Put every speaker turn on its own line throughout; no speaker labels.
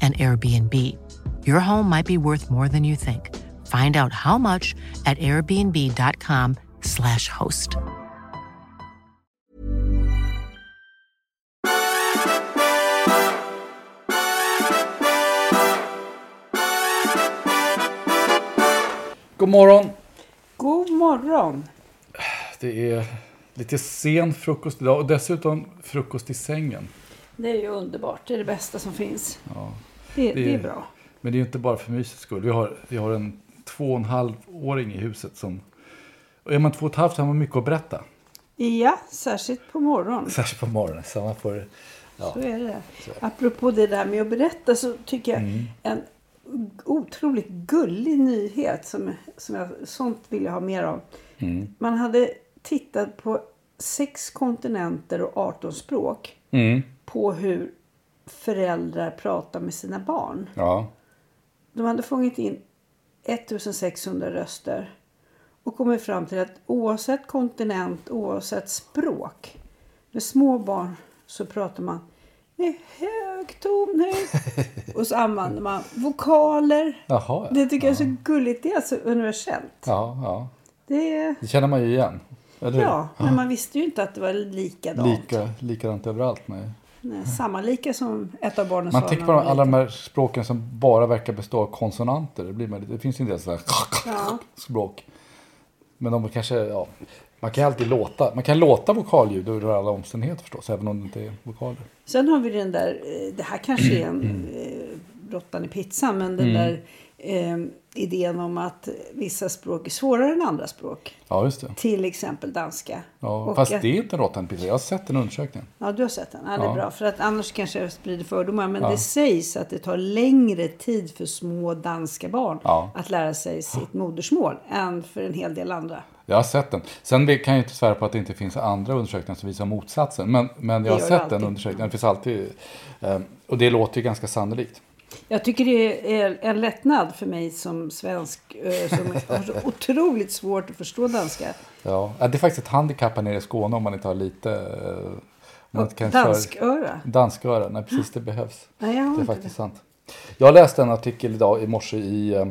an Airbnb. Your home might be worth more than you think. Find out how much at airbnb.com/slash host.
God morgon!
God morgon!
Det är lite sen frukost idag och dessutom frukost i sängen.
Det är ju underbart. Det är det bästa som finns.
Ja.
Det,
Det är-
det är bra.
Men det är ju inte bara för mysets skull. Vi har, vi har en två och en halv åring i huset som... Och är man två och ett halvt så har man mycket att berätta.
Ja, särskilt på morgonen.
Särskilt på morgonen. Så man får... Ja.
Så är det. Apropå det där med att berätta så tycker jag
Mm.
en otroligt gullig nyhet som, som jag, sånt vill jag ha mer av.
Mm.
Man hade tittat på sex kontinenter och 18 språk
Mm.
på hur föräldrar pratar med sina barn.
Ja.
De hade fångat in 1600 röster och kommit fram till att oavsett kontinent, oavsett språk, med små barn så pratar man med hög tonhöjd och så använder man vokaler.
Jaha, ja.
Det tycker jag är så gulligt. Det är alltså universellt.
Ja, ja.
Det
Det känner man ju igen. Eller
ja, men man visste ju inte att det var likadant.
Lika, likadant överallt. Nej.
Samma lika som ett av barnen
Man tänker
var
alla de här språken som bara verkar bestå av konsonanter. Det, blir man det finns en del sådana
Ja.
språk. Men de kanske, ja. Man kan alltid låta, man kan låta vokalljud under alla omständigheter förstås. Även om det inte är vokaler.
Sen har vi den där, eh, det här kanske är en eh, råttan i pizzan, men den
Mm.
där eh, idén om att vissa språk är svårare än andra språk.
Ja, just det.
Till exempel danska.
Ja,
Och
fast
att-
det är inte en råttan pizza. Jag har sett den undersökningen.
Ja, du har sett den. Ja, det är
Ja.
bra. För att annars kanske jag sprider fördomar. Men
Ja.
det sägs att det tar längre tid för små danska barn
Ja.
att lära sig sitt modersmål än för en hel del andra.
Jag har sett den. Sen kan jag inte svära på att det inte finns andra undersökningar som visar motsatsen. Men, men jag har sett den undersökningen. Det finns alltid. eh, Och det låter ju ganska sannolikt.
Jag tycker det är en lättnad för mig som svensk eh, som har så otroligt svårt att förstå danska.
Ja, det är faktiskt ett handikapp här nere i Skåne om man inte har lite... eh, om man inte kan köra-
Dansköra.
Dansköra, nej precis det behövs.
Nej, jag har
Det är faktiskt sant. Jag läste en artikel idag i morse i, eh,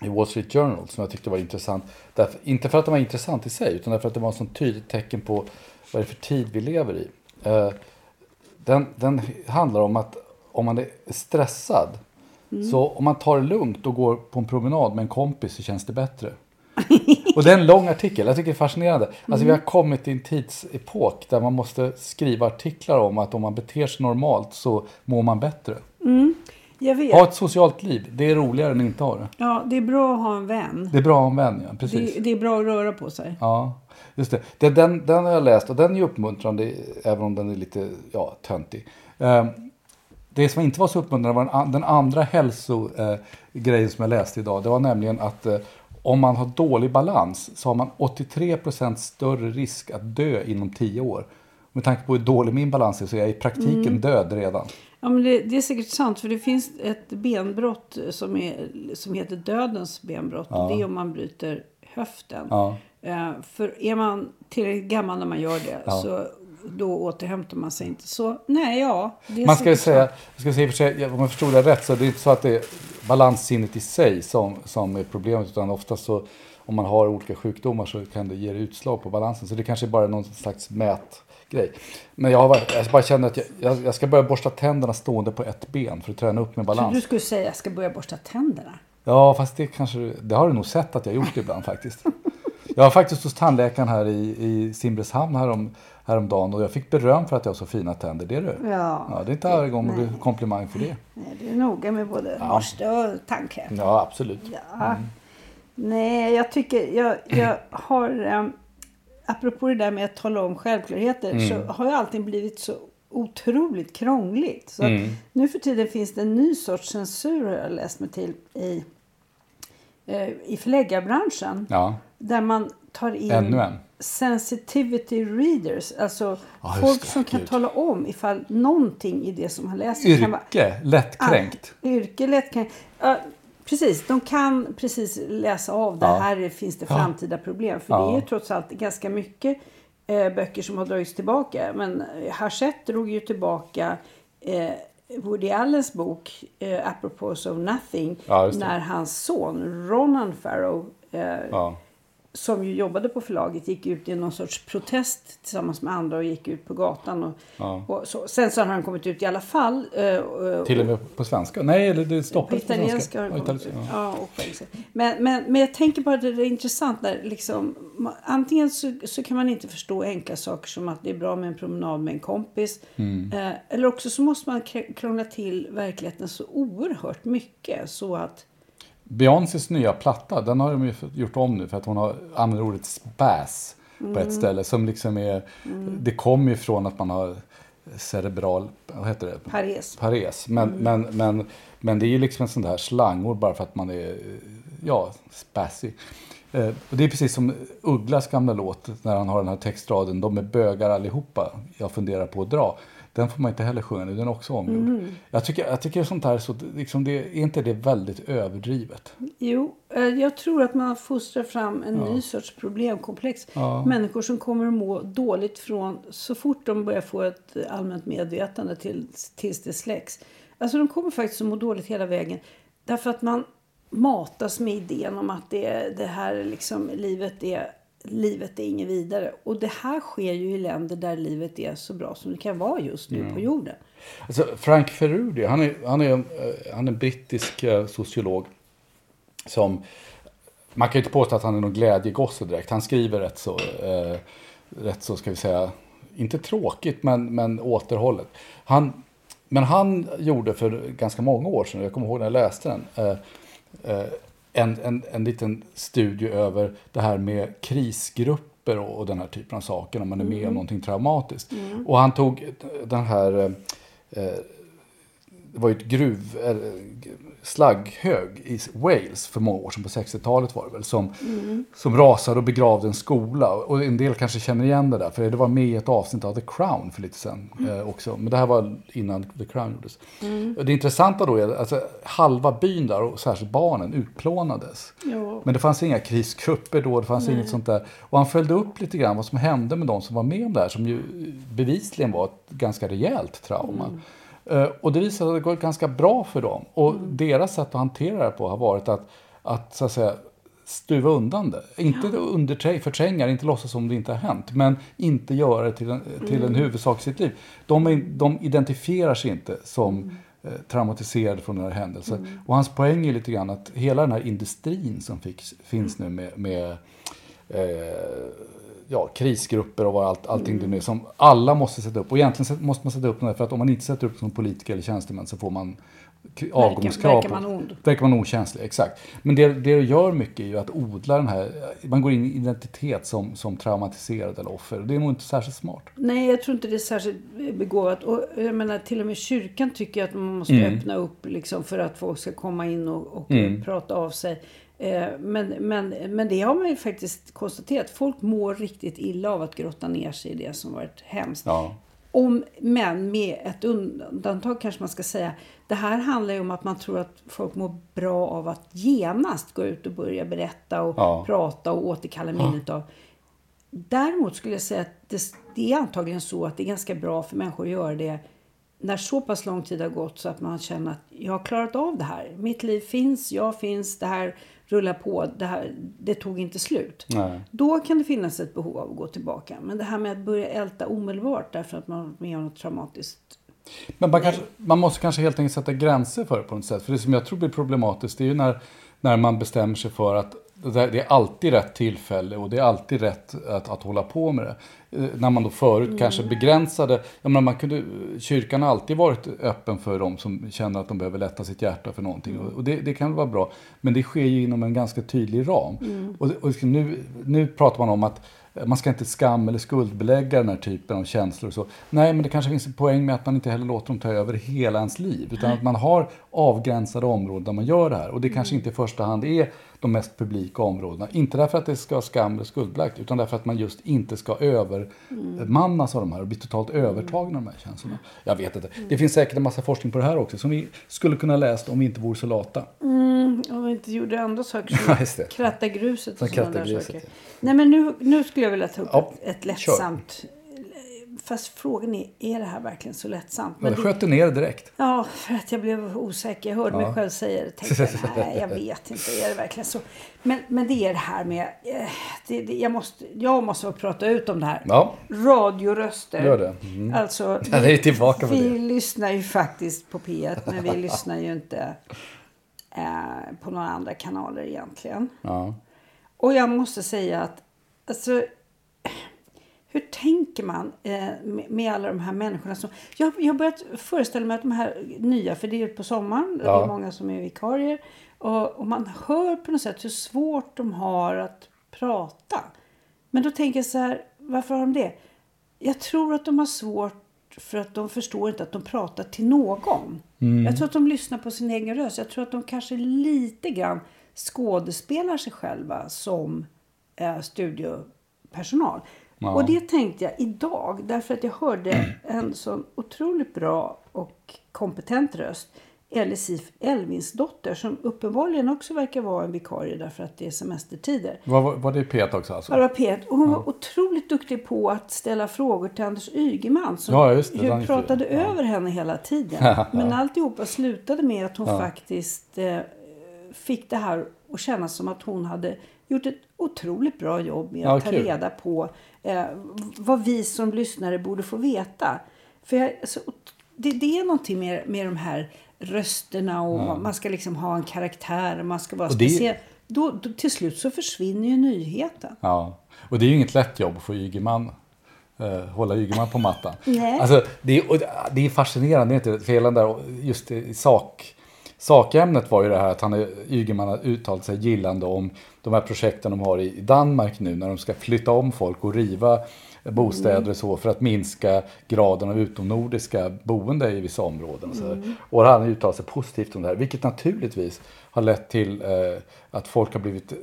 i Wall Street Journal som jag tyckte var intressant. Därför, inte för att den var intressant i sig utan därför att det var ett sånt tydligt tecken på vad det är för tid vi lever i. Den, den handlar om att om man är stressad så om man tar det lugnt och går på en promenad med en kompis så känns det bättre. Och det är en lång artikel. Jag tycker det är fascinerande. Alltså vi har kommit till en tidsepok där man måste skriva artiklar om att om man beter sig normalt så mår man bättre.
Vet.
Ha ett socialt liv. Det är roligare än att inte ha det.
Ja, det är bra att ha en vän.
Det är bra om vän, ja. Precis.
Det, det är bra att röra på sig.
Ja, just det. det den, den har jag läst och den är uppmuntrande även om den är lite ja, töntig. Ehm, det som inte var så uppmuntrande var den, an- den andra hälsogrejen som jag läste idag. Det var nämligen att eh, om man har dålig balans så har man 83% större risk att dö inom 10 år. Med tanke på hur dålig min balans är så är jag i praktiken död redan.
Ja, men det, det är säkert sant. För det finns ett benbrott som, är, som heter dödens benbrott. Och det är om man bryter höften.
Ja.
Eh, för är man tillräckligt gammal när man gör det
Ja.
så då återhämtar man sig inte. Så nej, ja. Det är
Man ska ju säga, jag ska säga för sig, om jag förstod det rätt så är det inte så att det är balanssinnet i sig som, som är problemet utan ofta så om man har olika sjukdomar så kan det ge utslag på balansen. Så det kanske bara är någon slags mätgrej. Men jag, har, jag bara känner att jag, jag, jag ska börja borsta tänderna stående på ett ben för att träna upp min
Så
balans.
du skulle säga att jag ska börja borsta tänderna?
Ja, fast det kanske, det har du nog sett att jag gjort ibland faktiskt. Jag var faktiskt hos tandläkaren här i, i Simrishamn härom, häromdagen och jag fick beröm för att jag har så fina tänder. Det är du.
Ja.
ja det är inte varje gång man blir komplimang för det.
Nej, du är noga med både borste och tandkräm.
Ja, absolut.
Ja. Nej, jag tycker jag, jag har... Um, apropå det där med att tala om självklarheter så har ju allting blivit så otroligt krångligt. Så att Nu för tiden finns det en ny sorts censur har jag läst mig till i, eh, i förläggarbranschen.
Ja.
Där man tar in
Ännu en.
Sensitivity readers. Alltså
Ja,
folk
det,
som kan
gud.
tala om ifall någonting i det som han läser kan vara
Yrke, lättkränkt.
Ah, yrke lättkränkt. Ja, precis, de kan precis läsa av det.
Ja.
Här finns det framtida problem. För det är ju trots allt ganska mycket eh, böcker som har dragits tillbaka. Men eh, Hachette drog ju tillbaka eh, Woody Allens bok eh, Apropos of Nothing. När hans son Ronan Farrow eh. Som ju jobbade på förlaget gick ut i någon sorts protest tillsammans med andra och gick ut på gatan. Och,
Ja.
och så. Sen så har han kommit ut i alla fall. eh, och-
Till och med på svenska? Nej, eller det
på
stoppades på svenska.
har kommit ut.
ja.
Ja, men, men, men jag tänker bara att det är intressant när liksom, antingen så, så kan man inte förstå enkla saker som att det är bra med en promenad med en kompis.
Mm.
Eh, eller också så måste man kr- krångla till verkligheten så oerhört mycket så att
Beyoncés nya platta, den har de ju gjort om nu för att hon har använder ordet spas på
Mm.
ett ställe som liksom är, det kommer ju från att man har cerebral, vad heter det?
Pares.
Pares. Men, men, men, men det är ju liksom en sån där slangord bara för att man är, ja, spazzy. Eh, och det är precis som Ugglas gamla låt när han har den här textraden, de är bögar allihopa, jag funderar på att dra. Den får man inte heller sjunga nu, den är också omgjord. Jag, tycker, jag tycker sånt här, är så, liksom det, är inte det väldigt överdrivet?
Jo, eh, jag tror att man fostrar fram en ny sorts problemkomplex. Människor som kommer att må dåligt från så fort de börjar få ett allmänt medvetande till, tills det släcks. Alltså de kommer faktiskt att må dåligt hela vägen. Därför att man matas med idén om att det, det här liksom, livet är livet är inget vidare. Och det här sker ju i länder där livet är så bra som det kan vara just nu på jorden.
Alltså Frank Ferrudi, han är, han är, eh, han är en brittisk eh, sociolog som, man kan ju inte påstå att han är någon glädjegosse direkt. Han skriver rätt så, eh, rätt så ska vi säga, inte tråkigt men, men återhållet. Han, men han gjorde för ganska många år sedan, jag kommer ihåg när jag läste den, eh, eh, en, en, en liten studie över det här med krisgrupper och, och den här typen av saker när man är med om någonting traumatiskt. Och han tog den här eh, eh, det var ju ett gruv, eh, slagghög i Wales för många år sedan, på 60-talet var det väl, som, som rasade och begravde en skola. Och en del kanske känner igen det där, för det var med i ett avsnitt av The Crown för lite sen eh, också. Men det här var innan The Crown gjordes. Och det intressanta då är att alltså, halva byn där, och särskilt barnen, utplånades.
Ja.
Men det fanns inga krisgrupper då, det fanns inget sånt där. Och han följde upp lite grann vad som hände med de som var med om det här, som ju bevisligen var ett ganska rejält trauma. Eh, Och det visade sig att det gått ganska bra för dem. Och deras sätt att hantera det på har varit att, att så att säga, stuva undan det. Inte underträ- förtränga inte låtsas som det inte har hänt. Men inte göra det till en, till en huvudsak i sitt liv. De, är, de identifierar sig inte som eh, traumatiserade från den här händelsen. Och hans poäng är lite grann att hela den här industrin som fick, finns nu med, med eh, ja, krisgrupper och vad allt, allting det är som alla måste sätta upp. Och egentligen måste man sätta upp här för att om man inte sätter upp som politiker eller tjänstemän så får man avgångskrav.
verkar man ond.
Verkar man okänslig, exakt. Men det, det det gör mycket är ju att odla den här, man går in i identitet som, som traumatiserad eller offer. Det är nog inte särskilt smart.
Nej, jag tror inte det är särskilt begåvat. Och jag menar, till och med kyrkan tycker att man måste
Mm.
öppna upp liksom, för att folk ska komma in och, och
Mm.
prata av sig. Eh, men, men, men det har man ju faktiskt konstaterat. Folk mår riktigt illa av att grotta ner sig i det som varit hemskt.
Ja.
Om, men med ett undantag kanske man ska säga. Det här handlar ju om att man tror att folk mår bra av att genast gå ut och börja berätta och
Ja.
prata och återkalla minnet av. Däremot skulle jag säga att det, det är antagligen så att det är ganska bra för människor att göra det när så pass lång tid har gått så att man känner att jag har klarat av det här. Mitt liv finns, jag finns, det här rullar på, det, här, det tog inte slut.
Nej.
Då kan det finnas ett behov av att gå tillbaka. Men det här med att börja älta omedelbart därför att man har med något traumatiskt.
Men man, kanske, man måste kanske helt enkelt sätta gränser för det på något sätt. För det som jag tror blir problematiskt det är ju när, när man bestämmer sig för att det är alltid rätt tillfälle och det är alltid rätt att, att hålla på med det. Eh, När man då förut kanske begränsade, jag menar man kunde, kyrkan har alltid varit öppen för de som känner att de behöver lätta sitt hjärta för någonting. Och, och det, det kan vara bra. Men det sker ju inom en ganska tydlig ram. Och, och liksom nu, nu pratar man om att man ska inte skam eller skuldbelägga den här typen av känslor. Och så. Nej, men det kanske finns en poäng med att man inte heller låter dem ta över hela ens liv. Utan att man har avgränsade områden där man gör det här. Och det kanske inte i första hand är de mest publika områdena. Inte därför att det ska vara skam eller skuldbelagt. Utan därför att man just inte ska övermannas av de här och bli totalt övertagna av de här känslorna. Jag vet inte. Det finns säkert en massa forskning på det här också. Som vi skulle kunna läsa om vi inte vore så lata.
Om vi inte gjorde andra saker som
det.
kratta gruset och sådana där saker.
ja.
Nej men nu, nu skulle jag vilja ta upp
Ja,
ett, ett lättsamt. Fast frågan är, är det här verkligen så lättsamt?
Men det, sköt du ner direkt.
ja, för att jag blev osäker. Jag hörde mig själv säga det. Tänkte, nej, jag vet inte. Är det verkligen så? Men, men det är det här med... Eh, det, det, jag, måste, jag måste prata ut om det här.
Ja.
Radioröster.
Gör det. Mm.
Alltså,
Ja, det är tillbaka på
vi
det.
lyssnar ju faktiskt på P1 men vi lyssnar ju inte eh, på några andra kanaler egentligen.
Ja.
Och jag måste säga att alltså, hur tänker man eh, med, med alla de här människorna som... Jag jag har börjat föreställa mig att de här nya, för det är ju på sommaren,
Ja.
det är många som är vikarier. Och, och man hör på något sätt hur svårt de har att prata. Men då tänker jag så här, varför har de det? Jag tror att de har svårt för att de förstår inte att de pratar till någon. Jag tror att de lyssnar på sin egen röst. Jag tror att de kanske lite grann skådespelar sig själva som eh, studiopersonal.
Ja.
Och det tänkte jag idag därför att jag hörde en sån otroligt bra och kompetent röst. Ellie Elvinsdotter som uppenbarligen också verkar vara en vikarie därför att det är semestertider.
Var, var, var det Pet också alltså?
Barbara Pet. Och hon var otroligt duktig på att ställa frågor till Anders Ygeman som
Ja, just det.
ju pratade.
Ja.
över henne hela tiden. Men alltihopa slutade med att hon
Ja.
faktiskt eh, fick det här att kännas som att hon hade gjort ett otroligt bra jobb med
Ja,
att ta
kul.
reda på eh, vad vi som lyssnare borde få veta. För jag, alltså, det, det är någonting med, med de här rösterna och man ska liksom ha en karaktär och man ska vara
Och det-
speciell. Då, då, till slut så försvinner ju nyheten.
Ja, och det är ju inget lätt jobb få Ygeman, eh, hålla Ygeman på mattan.
Nej.
Alltså, det, är, det är fascinerande, det är inte? För där, just i sak, sakämnet var ju det här att han, är- Ygeman har uttalat sig gillande om de här projekten de har i Danmark nu när de ska flytta om folk och riva bostäder och så för att minska graden av utomnordiska boende i vissa områden. Och, så här. och han har uttalat sig positivt om det här, vilket naturligtvis har lett till eh, att folk har blivit, eh,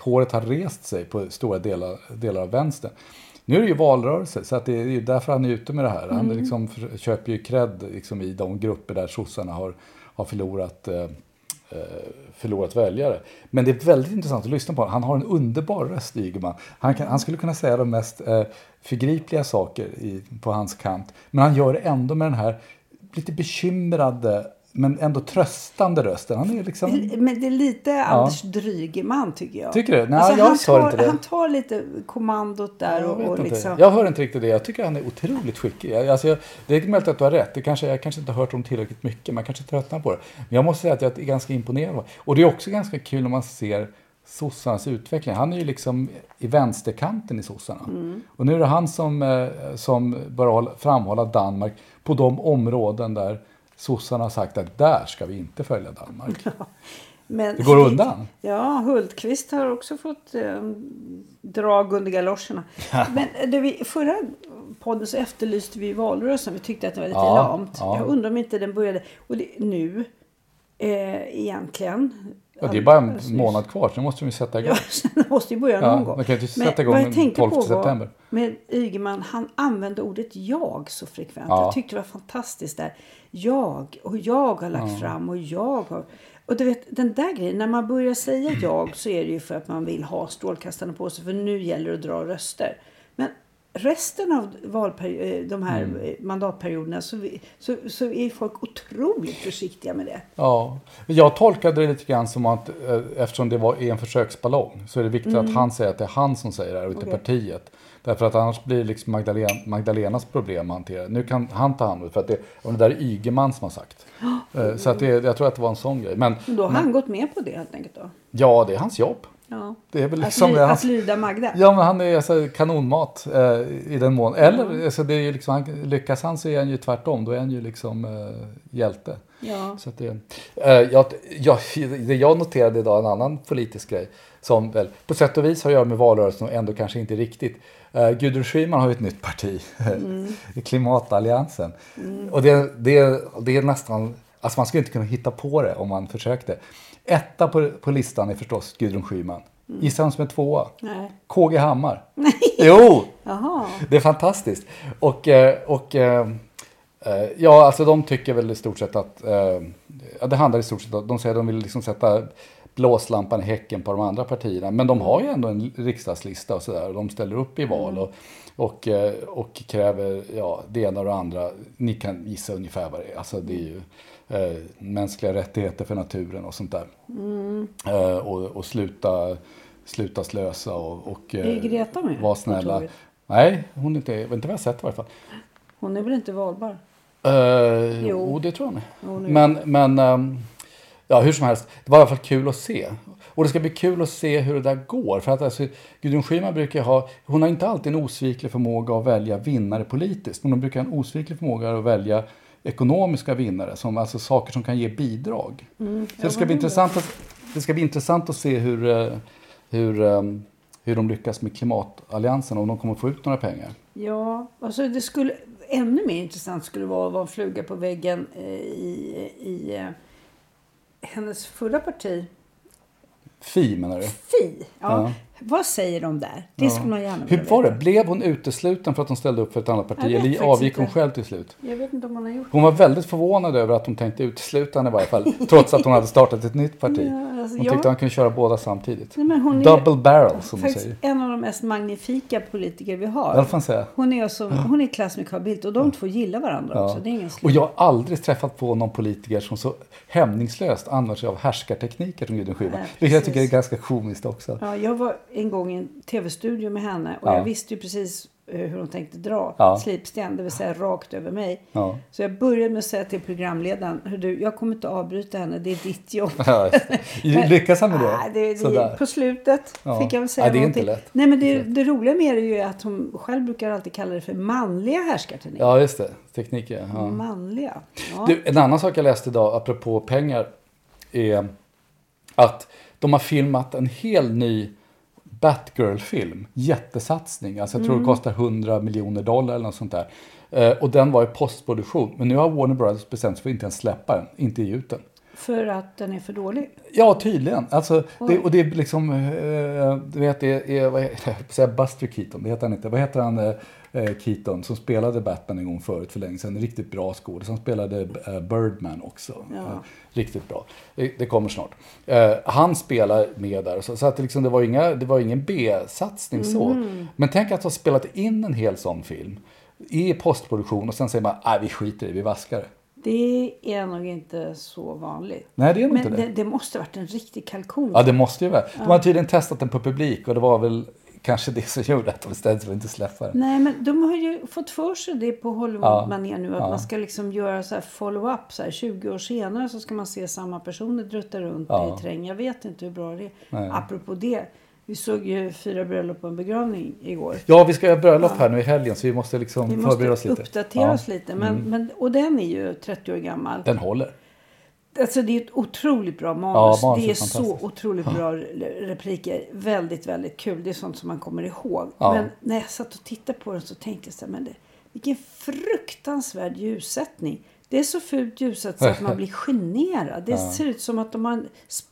håret har rest sig på stora delar, delar av vänstern. Nu är det ju valrörelse, så att det är ju därför han är ute med det här. Han liksom för, köper ju cred liksom, i de grupper där sossarna har, har förlorat, eh, eh, förlorat väljare. Men det är väldigt intressant att lyssna på honom. Han har en underbar röst, Ygeman. Han, kan, han skulle kunna säga de mest eh, förgripliga saker i, på hans kant. Men han gör det ändå med den här lite bekymrade, men ändå tröstande rösten. Han är liksom...
Men det är lite Anders Drygeman tycker jag.
Tycker du? Nej,
Alltså,
jag tar inte det.
han tar lite kommandot där
Jag,
och, och liksom...
jag hör inte riktigt det. Jag tycker han är otroligt skicklig. Alltså jag, det är möjligt att du har rätt. Det kanske, jag kanske inte har hört om tillräckligt mycket. Man kanske tröttnar på det. Men jag måste säga att jag är ganska imponerad. Och det är också ganska kul när man ser sossarnas utveckling. Han är ju liksom i vänsterkanten i sossarna.
Mm.
Och nu är det han som, eh, som börjar hålla- framhålla Danmark på de områden där sossarna har sagt att där ska vi inte följa Danmark.
Men,
Det går undan.
Ja, Hultqvist har också fått eh, drag under galoscherna. Men eh, det vi, förra podden så efterlyste vi valrörelsen. Vi tyckte att det var lite
Ja,
lamt.
ja.
Jag undrar om inte den började. Och det, nu, eh, egentligen,
Ja, det är bara en månad kvar, så nu måste ju sätta igång.
Ja, sen måste ju börja
Ja,
någon gång.
man kan ju
Men
sätta igång den
tänkte
12
på
september.
Med Ygeman, han använde ordet jag så frekvent.
Ja.
Jag tyckte det var fantastiskt där. Jag och jag har lagt fram och jag har... Och du vet den där grejen, när man börjar säga jag så är det ju för att man vill ha strålkastarna på sig för nu gäller det att dra röster. Men resten av valperi- eh, de här
Mm.
eh, mandatperioderna så, vi- så, så är folk otroligt försiktiga med det.
Ja, jag tolkade det lite grann som att eh, eftersom det var en försöksballong så är det viktigt att han säger att det är han som säger det här och inte
Okej.
partiet. Därför att annars blir det liksom Magdalena, Magdalenas problem att hantera. Nu kan han ta hand om det för att det, och det där är Ygeman som har sagt. Så att det, jag tror att det var en sån grej. Men
Men då har han gått med på det helt enkelt då.
ja, det är hans jobb.
Ja.
Det är väl
Att,
liksom
ly-
det.
att lyda Magda.
ja, men han är alltså kanonmat eh, i den mån. Eller alltså, det är ju liksom, han, lyckas han så är han ju tvärtom. Då är han ju liksom eh, hjälte.
Ja.
Så att det, eh, jag, jag, det jag noterade idag, en annan politisk grej, som väl på sätt och vis har att göra med valrörelsen och ändå kanske inte riktigt. Uh, Gudrun Schyman har ju ett nytt parti, Klimatalliansen. Och det, det, det är nästan, alltså man skulle inte kunna hitta på det om man försökte. Etta på, på listan är förstås Gudrun Schyman. Gissa vem som är tvåa?
Nej.
KG Hammar. Jo!
Jaha.
Det är fantastiskt. Och, eh, och eh, eh, ja, alltså de tycker väl i stort sett att, ja, det handlar i stort sett om, de säger att de vill liksom sätta blåslampan i häcken på de andra partierna. Men de har ju ändå en riksdagslista och sådär. och De ställer upp i val och, och, eh, och kräver ja, det ena och det andra. Ni kan gissa ungefär vad det är. Alltså det är ju eh, mänskliga rättigheter för naturen och sånt där. Eh, och, och sluta, sluta slösa och, och eh,
Är Greta med?
vara snälla. Nej, hon är inte, inte vad jag sett i varje fall.
Hon är väl inte valbar?
Uh,
Jo.
jo, det tror jag med.
Nu-
Men, men ehm, ja, hur som helst, det var i alla fall kul att se. Och det ska bli kul att se hur det där går. För att alltså, Gudrun Schyman brukar ha, hon har inte alltid en osviklig förmåga att välja vinnare politiskt. Men hon brukar ha en osviklig förmåga att välja ekonomiska vinnare, som, alltså saker som kan ge bidrag.
Mm.
Så det ska, bli intressant att, det ska bli intressant att se hur, eh, hur, ehm, hur de lyckas med klimatalliansen, om de kommer få ut några pengar.
Ja, alltså det skulle ännu mer intressant skulle vara att vara en fluga på väggen eh, i, i eh, hennes förra parti,
Fi menar du?
Fi. Ja.
Ja.
Vad säger de där? Det skulle man gärna
Hur var det? Blev hon utesluten för att hon ställde upp för ett annat parti? Eller avgick hon
inte.
själv till slut?
Jag vet inte om man har gjort
Hon var väldigt förvånad över att de tänkte utesluta henne i varje fall. trots att hon hade startat ett nytt parti.
Ja, alltså,
hon
jag-
tyckte han kunde köra båda samtidigt.
Nej, men hon är
Double barrel som
faktiskt
säger.
en av de mest magnifika politiker vi har.
Det får man säga.
Hon är, alltså, hon är klass med Carl Bildt och de två gillar varandra också. Det är ingen
Och jag har aldrig träffat på någon politiker som så hämningslöst använder sig av härskartekniker som Gudrun Schyman. Vilket jag tycker är ganska komiskt också.
Ja, jag var en gång i en tv-studio med henne och
Ja.
jag visste ju precis eh, hur hon tänkte dra
Ja.
slipsten, det vill säga rakt över mig.
Ja.
Så jag började med att säga till programledaren, Hör du, jag kommer inte avbryta henne, det är ditt jobb.
Lyckas han med det?
Nej, det,
Sådär.
på slutet
Ja.
fick jag väl säga
Ja, det är inte
någonting.
lätt.
Nej, men det, det roliga med det är ju att hon själv brukar alltid kalla det för manliga härskartekniker.
Ja, just det. Tekniker. Ja.
Manliga. Ja.
Du, en annan sak jag läste idag, apropå pengar, är att de har filmat en hel ny Batgirl-film. Jättesatsning. Alltså jag tror
Mm.
det kostar 100 miljoner dollar eller något sånt där. Eh, och den var i postproduktion. Men nu har Warner Brothers bestämt sig för att inte ens släppa den. Inte ge ut den.
För att den är för dålig.
Ja, tydligen. Alltså, det, och det är liksom, eh, du vet, det är, vad heter, jag säga Buster Keaton, det heter han inte. Vad heter han, eh, eh, Keaton, som spelade Batman en gång förut för länge sedan. En riktigt bra skådis. Han spelade eh, Birdman också.
Ja.
Eh, riktigt bra. Det, det kommer snart. Han spelar med där. Så, så att det, liksom, det, var inga, det var ingen B-satsning så.
Mm.
Men tänk att ha spelat in en hel sån film i postproduktion och sen säger man, nej vi skiter i det, vi vaskar det.
Det är nog inte så vanligt.
Nej, det är
Men
inte
det,
det.
det måste varit en riktig kalkon.
Ja, det måste ju vara. De har tydligen testat den på publik och det var väl kanske det som gjorde att de bestämde sig för att inte släppa den.
Nej, men de har ju fått för sig det på Hollywood-manér nu. Att
Ja.
man ska liksom göra så här follow-up. Så här, 20 år senare så ska man se samma personer drutta runt
Ja.
i träng. Jag vet inte hur bra det är.
Nej.
Apropå det. Vi såg ju fyra bröllop och en begravning igår.
Ja, vi ska göra bröllop här nu i helgen så vi måste liksom
Vi
förbereda
måste
oss lite.
uppdatera
Ja. Mm.
oss lite. Men, men, och den är ju 30 år gammal.
Den håller.
Alltså det är ett otroligt bra manus.
Ja, manus
det är
är
så otroligt bra re- repliker. Väldigt, väldigt kul. Det är sånt som man kommer ihåg.
Ja.
Men när jag satt och tittade på den så tänkte jag så här, men det, vilken fruktansvärd ljussättning. Det är så fult ljusat så att man blir generad. Det ser ut som att de har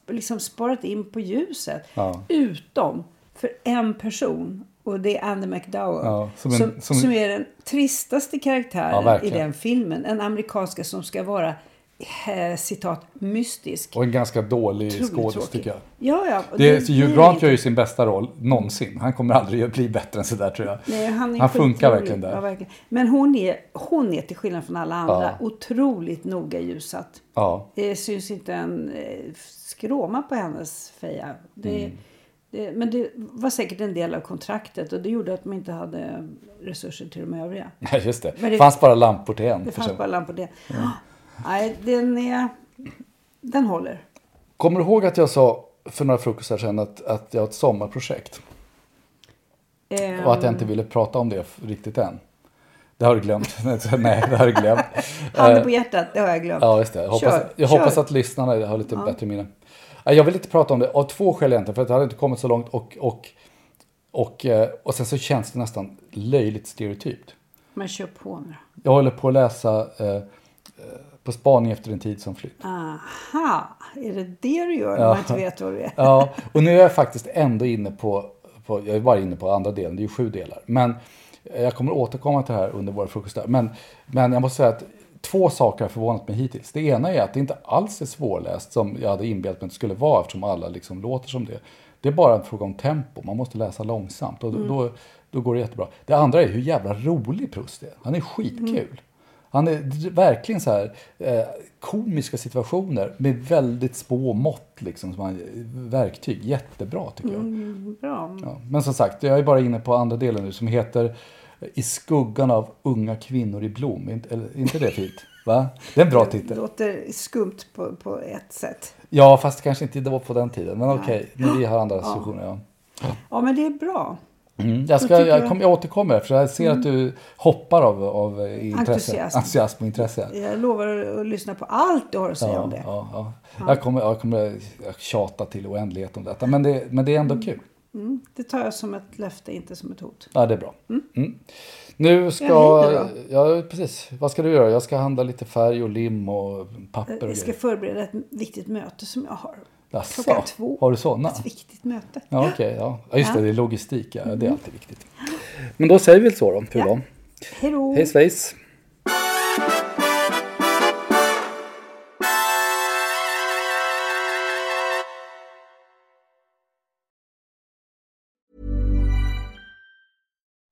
liksom sparat in på ljuset.
Ja.
Utom för en person. Och det är Andy McDowell.
Ja, som en-
som,
som-
är den tristaste
Ja,
karaktären i den filmen. En amerikanska som ska vara eh, citat mystisk.
Och en ganska dålig skådis tycker jag.
Ja, ja.
Det,
det
Hugh Grant gör ju sin bästa roll någonsin. Han kommer aldrig att bli bättre än sådär tror jag.
Nej, han
Han funkar verkligen där.
Ja, verkligen. Men hon är, hon är till skillnad från alla andra
Ja.
otroligt noga ljusat.
Ja.
Det syns inte en eh, skråma på hennes feja. Det,
Mm.
det, men det var säkert en del av kontraktet och det gjorde att man inte hade resurser till de övriga.
Nej, just det.
Men
Det fanns bara lampor till en.
Det fanns bara lampor på det. Nej, den är... Den håller.
Kommer du ihåg att jag sa för några frukostar sedan att, att jag har ett sommarprojekt?
Ehm,
Och att jag inte ville prata om det riktigt än. Det har du glömt. Nej, det har du glömt.
Handen på hjärtat, det har jag glömt.
Ja, just det. Jag hoppas,
Kör,
jag
kör.
hoppas att lyssnarna har lite bättre minne. Jag vill inte prata om det av två skäl egentligen. För att det hade inte kommit så långt och, och, och, eh, och sen så känns det nästan löjligt stereotypt.
Men kör på nu.
Jag håller på att läsa eh, eh, På spaning efter en tid som flytt.
Aha, är det det du gör när
Ja.
man inte vet vad det är?
Ja, och nu är jag faktiskt ändå inne på, på jag är bara inne på andra delen, det är ju sju delar. Men eh, jag kommer återkomma till det här under våra frukostar. Men, men jag måste säga att två saker har förvånat mig hittills. Det ena är att det inte alls är svårläst som jag hade inbillat mig att det skulle vara eftersom alla liksom låter som det. Det är bara en fråga om tempo, man måste läsa långsamt och då, då, då går det jättebra. Det andra är hur jävla rolig Proust är. Han är skitkul. Han är verkligen så här eh, komiska situationer med väldigt små mått liksom som han, verktyg. Jättebra tycker jag.
Bra.
Ja. Men som sagt, jag är bara inne på andra delen nu som heter I skuggan av unga kvinnor i blom. Är inte, eller, är inte det fint? Va? Det är en bra
Det
titel.
låter skumt på, på ett sätt.
Ja, fast kanske inte det var på den tiden. Men okej, vi har andra diskussioner. Ja.
Ja, men det är bra.
Mm, jag, ska, jag,
Mm.
kom, jag återkommer för jag ser att du hoppar av, av eh, intresse.
Entusiasm.
Entusiasm och intresse.
Jag lovar att lyssna på allt du har att säga
Ja,
om det.
ja, ja. Jag, kommer, jag kommer tjata till oändlighet om detta. Men det, men det är ändå kul.
Mm, det tar jag som ett löfte, inte som ett hot.
Ja, det är bra. Mm. Nu ska...
Ja,
precis. Vad ska du göra? Jag ska handla lite färg och lim och papper
Jag ska förbereda ett viktigt möte som jag har.
Jaså,
klockan två.
Har du sådana?
Ett viktigt möte.
Ja, okej. ja. ja, just det.
Ja.
Det är logistik. Ja. Det är alltid viktigt. Men då säger vi så då. Hur
Ja. Hej då!
Hej svejs!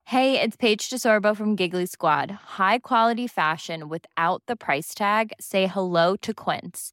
Hey, it's Paige DeSorbo from Giggly Squad. High quality fashion without the price tag. Say hello to Quince.